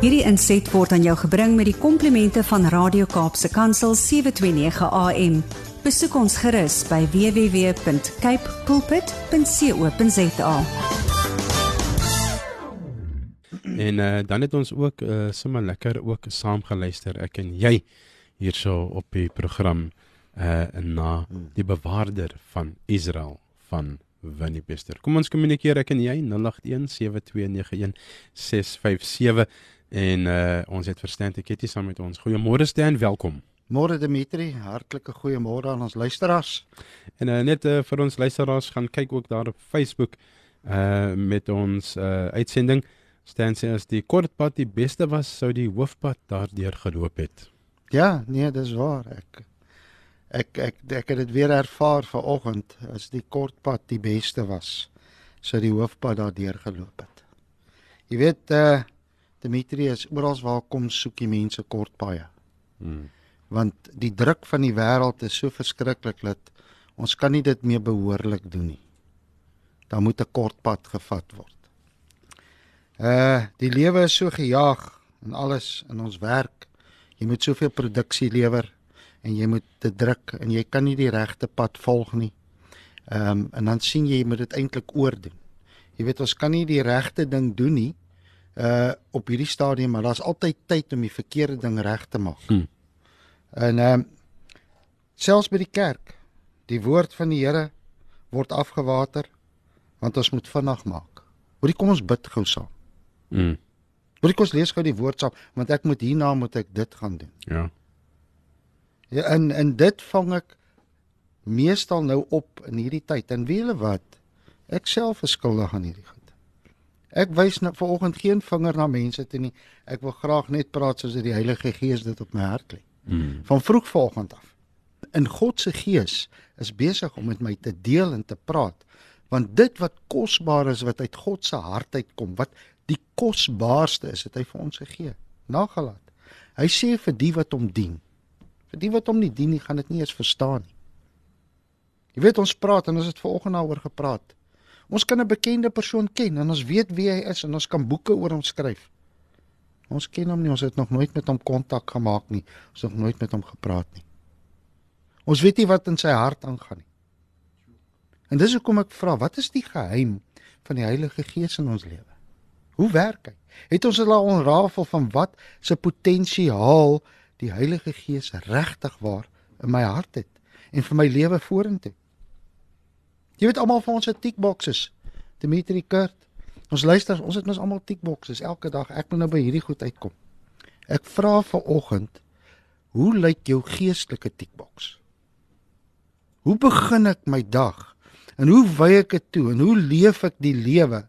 Hierdie inset word aan jou gebring met die komplimente van Radio Kaapse Kansel 729 AM. Besoek ons gerus by www.cape pulpit.co.za. En uh, dan het ons ook uh, sommer lekker ook saam geluister ek en jy hierso op die program uh na die bewaarder van Israel van Winnie Bester. Kom ons kommunikeer ek en jy 081 7291 657 en uh ons het verstaan het hier saam met ons. Goeiemôre Stan, welkom. Môre Dimitri, hartlike goeiemôre aan ons luisteraars. En uh, net uh, vir ons luisteraars gaan kyk ook daar op Facebook uh met ons uh uitsending. Stan sê as die kortpad die beste was, sou die hoofpad daardeur geloop het. Ja, nee, dis waar. Ek ek ek ek het dit weer ervaar vanoggend as die kortpad die beste was, sou die hoofpad daardeur geloop het. Jy weet uh Demetrius, oral waar kom soek die mense kort paaie. Hmm. Want die druk van die wêreld is so verskriklik dat ons kan nie dit meer behoorlik doen nie. Daar moet 'n kort pad gevat word. Uh die lewe is so gejaag en alles in ons werk. Jy moet soveel produksie lewer en jy moet dit druk en jy kan nie die regte pad volg nie. Ehm um, en dan sien jy jy moet dit eintlik oordoen. Jy weet ons kan nie die regte ding doen nie uh op hierdie stadium maar daar's altyd tyd om die verkeerde ding reg te maak. Hmm. En ehm um, selfs by die kerk, die woord van die Here word afgewater want ons moet vinnig maak. Hoorie kom ons bid gou saam. Mm. Hoorie kom ons lees gou die woord saam want ek moet hierna moet ek dit gaan doen. Ja. Ja en en dit vang ek meestal nou op in hierdie tyd. En weet julle wat? Ek self is skuldig aan hierdie goed. Ek wys nou vanoggend geen vinger na mense toe nie. Ek wil graag net praat soos die Heilige Gees dit op my hart lê. Mm. Van vroeg vanoggend af. In God se Gees is besig om met my te deel en te praat. Want dit wat kosbaar is wat uit God se hart uitkom, wat die kosbaarste is, het hy vir ons gegee. Nagelaat. Hy sê vir die wat hom dien. Vir die wat hom nie dien nie, gaan dit nie eens verstaan nie. Jy weet ons praat en ons het vanoggend daaroor gepraat. Ons kan 'n bekende persoon ken en ons weet wie hy is en ons kan boeke oor hom skryf. Ons ken hom nie, ons het nog nooit met hom kontak gemaak nie. Ons het nog nooit met hom gepraat nie. Ons weet nie wat in sy hart aangaan nie. En dis hoekom ek vra, wat is die geheim van die Heilige Gees in ons lewe? Hoe werk hy? Het ons al onrafel van wat se potensiaal die Heilige Gees regtig waar in my hart het en vir my lewe vorentoe? Jy weet almal van ons het tickboxes. Dimitri Kurt. Ons luister, ons het mos almal tickboxes elke dag. Ek moet nou by hierdie goed uitkom. Ek vra vir oggend, hoe lyk jou geestelike tickbox? Hoe begin ek my dag? En hoe wy ek dit toe en hoe leef ek die lewe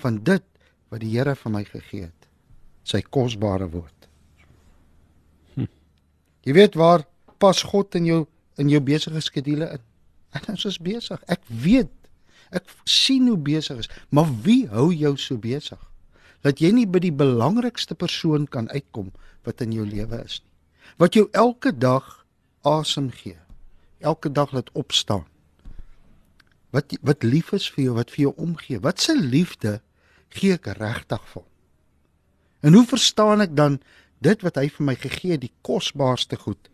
van dit wat die Here vir my gegee het? Sy kosbare woord. Hm. Jy weet waar pas God in jou in jou besige skedule in? Ons is besig. Ek weet. Ek sien hoe besig is, maar wie hou jou so besig? Dat jy nie by die belangrikste persoon kan uitkom wat in jou lewe is nie. Wat jou elke dag asem gee. Elke dag laat opstaan. Wat wat lief is vir jou, wat vir jou omgee. Wat se liefde gee ek regtig vir? En hoe verstaan ek dan dit wat hy vir my gegee, die kosbaarste goed?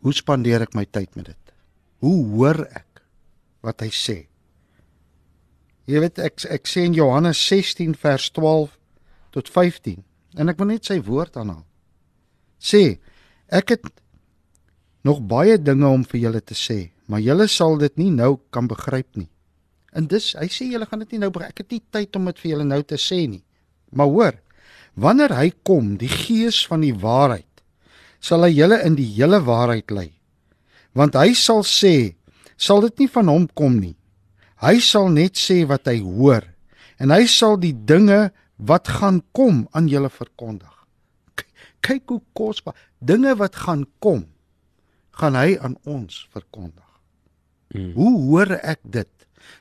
Hoe spandeer ek my tyd met dit? Hoe hoor ek wat hy sê? Jy weet ek ek sê in Johannes 16 vers 12 tot 15 en ek wil net sy woord aanhaal. Sê ek het nog baie dinge om vir julle te sê, maar julle sal dit nie nou kan begryp nie. En dis hy sê julle gaan dit nie nou begryp. Ek het nie tyd om dit vir julle nou te sê nie. Maar hoor, wanneer hy kom, die Gees van die waarheid, sal hy julle in die hele waarheid lei. Want hy sal sê, sal dit nie van hom kom nie. Hy sal net sê wat hy hoor en hy sal die dinge wat gaan kom aan julle verkondig. Kyk hoe kosbaar dinge wat gaan kom gaan hy aan ons verkondig. Mm. Hoe hoor ek dit?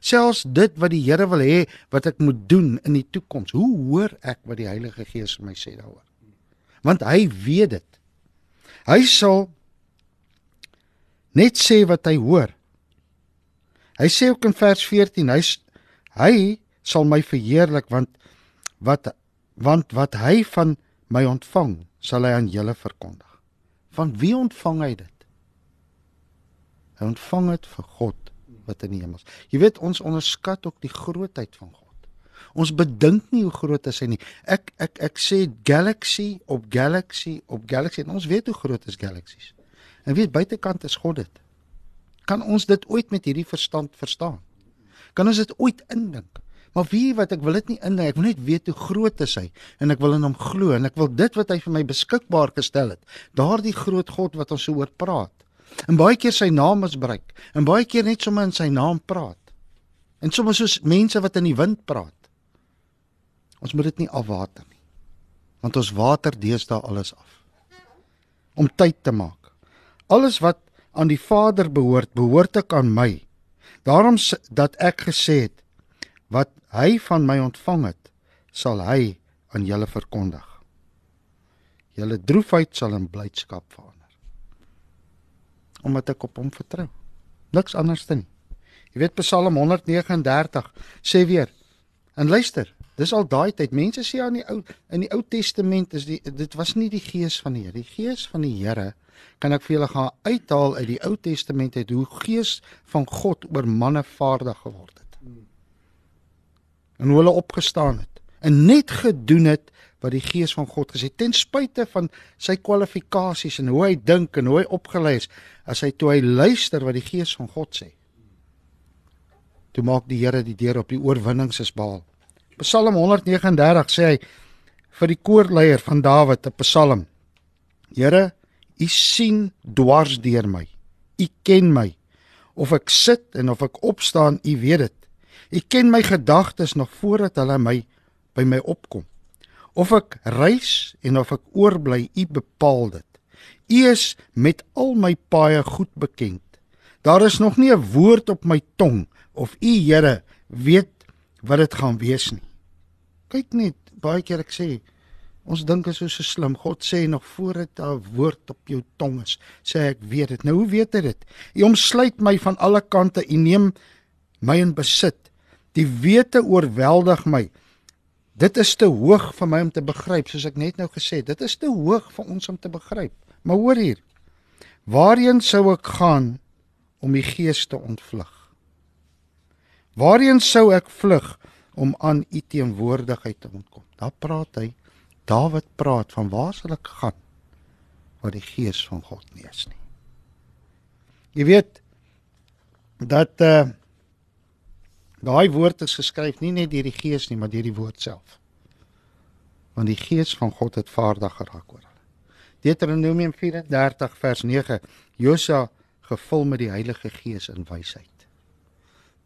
Selfs dit wat die Here wil hê wat ek moet doen in die toekoms. Hoe hoor ek wat die Heilige Gees vir my sê daaroor? Want hy weet dit. Hy sal net sê wat hy hoor. Hy sê ook in vers 14 hy hy sal my verheerlik want wat Want wat hy van my ontvang, sal hy aan julle verkondig. Van wie ontvang hy dit? Hy ontvang dit vir God wat in die hemel is. Jy weet ons onderskat ook die grootheid van God. Ons bedink nie hoe groot hy is nie. Ek ek ek sê galaxy op galaxy op galaxy en ons weet hoe groot is galaksies. En weet buitekant is God dit. Kan ons dit ooit met hierdie verstand verstaan? Kan ons dit ooit indink? Maar wie wat ek wil dit nie indink, ek wil net weet hoe groot is hy en ek wil in hom glo en ek wil dit wat hy vir my beskikbaar gestel het, daardie groot God wat ons so oor praat. En baie keer sy naam misbruik en baie keer net sommer in sy naam praat. En sommer soos mense wat in die wind praat. Ons moet dit nie afwater nie. Want ons water deesdae alles af. Om tyd te maak. Alles wat aan die Vader behoort, behoort ek aan my. Daarom dat ek gesê het wat hy van my ontvang het, sal hy aan julle verkondig. Julle droefheid sal in blydskap verander. Omdat ek op hom vertrou. Niks anders dan. Jy weet Psalm 139 sê weer. En luister, Dis al daai tyd. Mense sê aan die ou in die Ou Testament is die dit was nie die gees van die Here. Die gees van die Here kan ek vir julle gaan uithaal uit die Ou Testament uit hoe gees van God oor manne vaardig geword het. En hoe hulle opgestaan het en net gedoen het wat die gees van God gesê ten spyte van sy kwalifikasies en hoe hy dink en hoe hy opgelei is as hy toe hy luister wat die gees van God sê. Toe maak die Here die deur op die oorwinnings is behaal. Psalm 139 sê hy vir die koorleier van Dawid 'n psalm. Here, U sien dwars deur my. U ken my. Of ek sit en of ek opstaan, U weet dit. U ken my gedagtes nog voordat hulle my by my opkom. Of ek reis en of ek oorbly, U bepaal dit. U is met al my paaie goed bekend. Daar is nog nie 'n woord op my tong of U Here weet wat dit gaan wees nie. Kyk net, baie keer ek sê ons dink is so so slim. God sê nog voor dit 'n woord op jou tong is, sê ek weet dit. Nou hoe weet hy dit? U omsluit my van alle kante. U neem my in besit. Die wete oorweldig my. Dit is te hoog vir my om te begryp, soos ek net nou gesê het. Dit is te hoog vir ons om te begryp. Maar hoor hier. Waarheen sou ek gaan om die gees te ontvlug? Waarheen sou ek vlug om aan u teenwoordigheid te ontkom. Daar praat hy. Dawid praat van waar sal ek gaan waar die gees van God nie is nie. Jy weet dat uh daai woord is geskryf nie net deur die gees nie, maar deur die woord self. Want die gees van God het vaardig geraak oor hulle. Deuteronomium 34 vers 9 Josua gevul met die Heilige Gees in wysheid.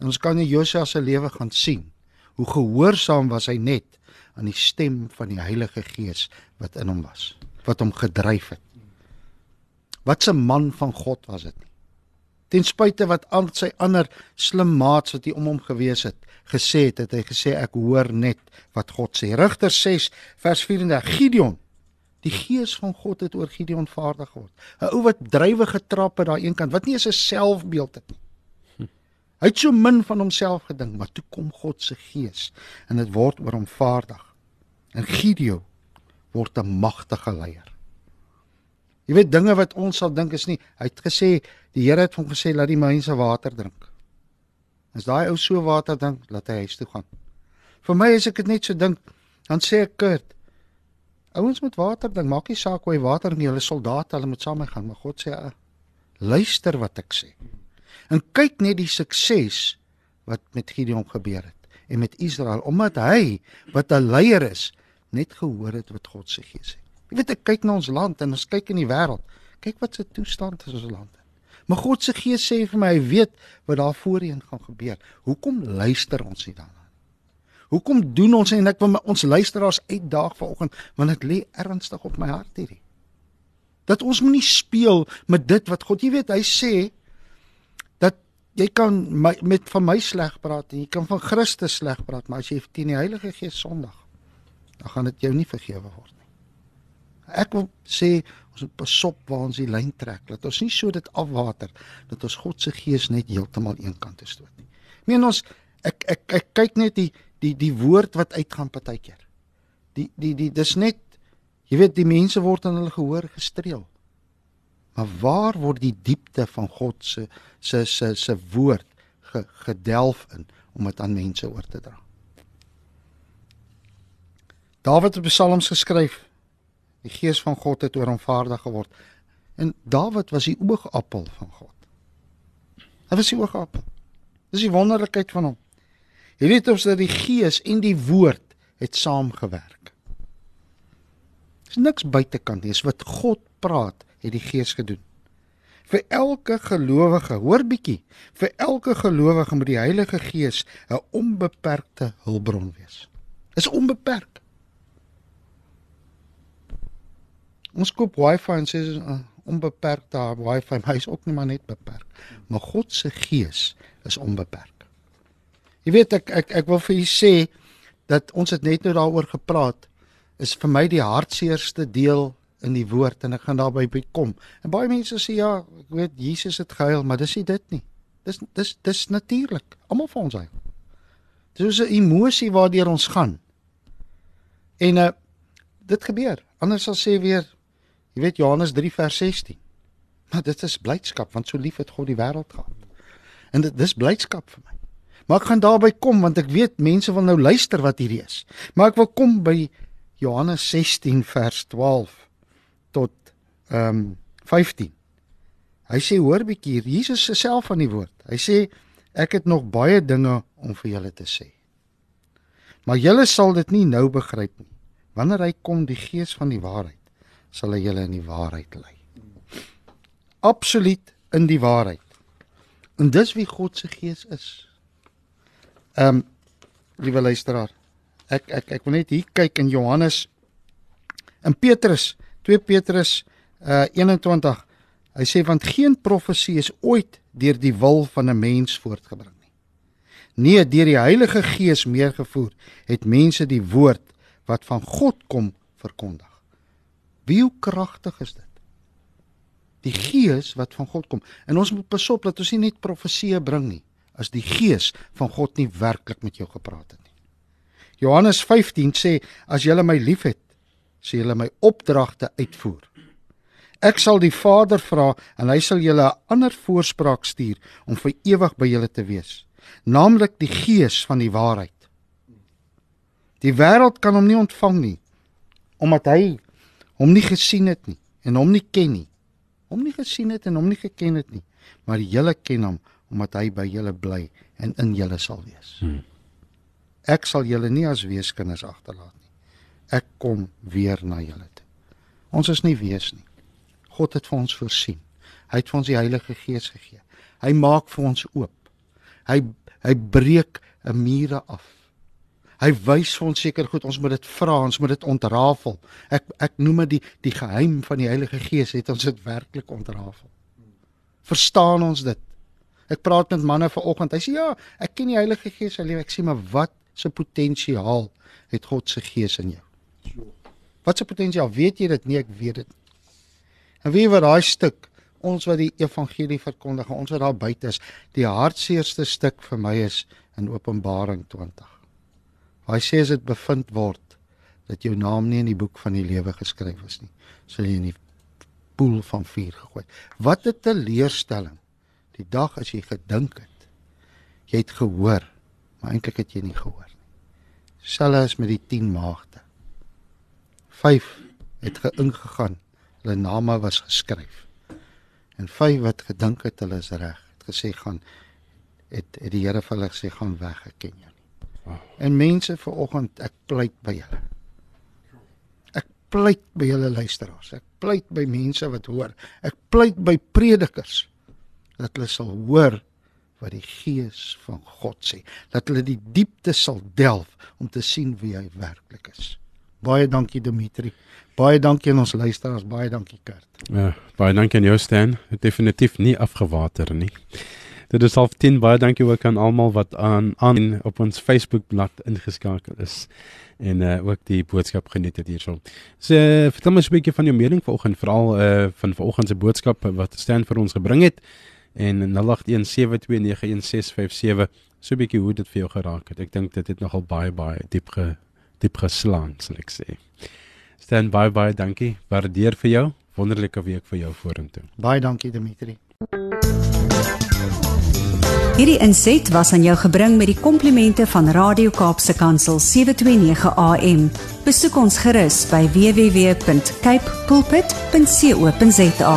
En ons kan in Josua se lewe gaan sien hoe gehoorsaam was hy net aan die stem van die Heilige Gees wat in hom was, wat hom gedryf het. Wat 'n man van God was dit nie. Ten spyte wat al sy ander slim maats wat hier om hom gewees het, gesê het, het hy gesê ek hoor net wat God sê. Rigter 6 vers 34 Gideon Die gees van God het oor Gideon vaardig geword. 'n Ou wat drywe getrap het daai een kant, wat nie eens 'n selfbeeld het nie. Hy het so min van homself gedink, maar toe kom God se gees en dit word oor hom vaardig. En Gideon word 'n magtige leier. Jy weet dinge wat ons sal dink is nie. Hy het gesê die Here het hom gesê laat die mense water drink. As daai ou so water drink, laat hy huis toe gaan. Vir my as ek dit net so dink, dan sê ek Kurt, ouens moet water drink. Maak nie saak hoe hy water nie. Hulle soldate, hulle moet saam mee gaan, maar God sê luister wat ek sê. En kyk net die sukses wat met Gideon gebeur het en met Israel omdat hy wat 'n leier is net gehoor het wat God se gees sê. Jy weet ek kyk na ons land en ons kyk in die wêreld. Kyk wat se toestand is ons land. Maar God se gees sê vir my hy weet wat daar voorheen gaan gebeur. Hoekom luister ons nie daarna? Hoekom doen ons en ek wil ons luisteraars uitdaag vanoggend want dit lê ernstig op my hart hierdie. Dat ons moenie speel met dit wat God, jy weet, hy sê jy kan my, met van my sleg praat en jy kan van Christus sleg praat, maar as jy teen die Heilige Gees sondig, dan gaan dit jou nie vergewe word nie. Ek wil sê ons moet pasop waar ons die lyn trek, dat ons nie so dit afwater dat ons God se Gees net heeltemal eenkant te stoot nie. Meen ons ek ek ek kyk net die die die woord wat uitgaan partykeer. die die die dis net jy weet die mense word in hulle gehoor gestreel. Maar waar word die diepte van God se se se se woord ge, gedelf in om dit aan mense oor te dra? Dawid het psalms geskryf. Die gees van God het oor hom vaardig geword. En Dawid was die oogappel van God. Hy was die oogappel. Dis die wonderlikheid van hom. Jy weet ons dat die gees en die woord het saamgewerk. Dis niks buitekant nie, dis wat God praat, het die gees gedoen. Vir elke gelowige, hoor bietjie, vir elke gelowige moet die Heilige Gees 'n onbeperkte hulpbron wees. Is onbeperk. Ons koop wifi en sê uh, onbeperkte wifi, maar hy's ook nie maar net beperk. Maar God se gees is onbeperk. Jy weet ek ek ek wil vir u sê dat ons het net nou daaroor gepraat is vir my die hartseerste deel in die woord en ek gaan daarby kom. En baie mense sê ja, ek weet Jesus het gehuil, maar dis nie dit nie. Dis dis dis natuurlik. Almal van ons huil. Dis 'n emosie waardeur ons gaan. En uh dit gebeur. Anders sal sê weer Jy weet Johannes 3 vers 16. Maar dit is blydskap want so lief het God die wêreld gehad. En dit dis blydskap vir my. Maar ek gaan daarby kom want ek weet mense wil nou luister wat hierdie is. Maar ek wil kom by Johannes 16 vers 12 tot ehm um, 15. Hy sê hoor bietjie Jesus se self van die woord. Hy sê ek het nog baie dinge om vir julle te sê. Maar julle sal dit nie nou begryp nie. Wanneer hy kom die gees van die waarheid sal hy julle in die waarheid lei. Absoluut in die waarheid. En dis wie God se gees is. Ehm um, liewe luisteraar, ek ek ek wil net hier kyk in Johannes in Petrus, 2 Petrus uh 21. Hy sê want geen profesie is ooit deur die wil van 'n mens voortgebring nie. Nee, deur die Heilige Gees meegevoer het mense die woord wat van God kom verkondig. Wie hoe kragtig is dit? Die Gees wat van God kom. En ons moet pasop dat ons nie net profeseë bring nie as die Gees van God nie werklik met jou gepraat het nie. Johannes 15 sê as julle my liefhet, sê julle my opdragte uitvoer. Ek sal die Vader vra en hy sal julle 'n ander voorspraak stuur om vir ewig by julle te wees, naamlik die Gees van die waarheid. Die wêreld kan hom nie ontvang nie omdat hy hom nie gesien het nie en hom nie ken nie. Hom nie gesien het en hom nie geken het nie, maar julle ken hom omdat hy by julle bly en in julle sal wees. Hmm. Ek sal julle nie as weeskinders agterlaat. Ek kom weer na julle toe. Ons is nie wees nie. God het vir ons voorsien. Hy het vir ons die Heilige Gees gegee. Hy maak vir ons oop. Hy hy breek 'n mure af. Hy wys ons seker goed, ons moet dit vra, ons moet dit ontrafel. Ek ek noem dit die die geheim van die Heilige Gees het ons dit werklik ontrafel. Verstaan ons dit? Ek praat met manne vanoggend. Hy sê ja, ek ken die Heilige Gees se lewe. Ek sê maar wat se potensiaal het God se Gees in jou? Wat se potensiaal? Weet jy dit nie? Ek weet dit. En wie wat daai stuk ons wat die evangelie verkondig, ons wat daar buite is, die hartseerste stuk vir my is in Openbaring 20. Hy sê as dit bevind word dat jou naam nie in die boek van die lewe geskryf is nie, sal jy in die poel van vuur gegooi. Wat 'n teleurstelling. Die dag as jy gedink het jy het gehoor, maar eintlik het jy nie gehoor nie. Selfs met die 10 maagde. 5 het geingegaan. Hulle name was geskryf. En 5 wat gedink het hulle is reg, het gesê gaan het, het die Here vir hulle gesê gaan weg, ek ken jou. En mense vanoggend, ek pleit by julle. Ek pleit by julle luisteraars. Ek pleit by mense wat hoor. Ek pleit by predikers dat hulle sal hoor wat die Gees van God sê. Dat hulle die diepte sal delf om te sien wie hy werklik is. Baie dankie Dimitri. Baie dankie aan ons luisteraars. Baie dankie Kurt. Ja, baie dankie aan jou Stan. Definitief nie afgewater nie. Dit is half 10 baie dankie ook aan almal wat aan aan op ons Facebook bladsy ingeskakel is en uh, ook die boodskap geniet het hierso. So uh, vertel my 'n bietjie van jou mening vanoggend veral uh, van vanoggend se boodskap wat staan vir ons gebring het en 0817291657 so 'n bietjie hoe dit vir jou geraak het. Ek dink dit het nogal baie baie diep ge diep geslaan, sal ek sê. Stan baie baie dankie. Waardeer vir jou. Wonderlike week vir jou vorentoe. Baie dankie Dimitri. Hierdie inset was aan jou gebring met die komplimente van Radio Kaapse Kansel 729 AM. Besoek ons gerus by www.cape pulpit.co.za.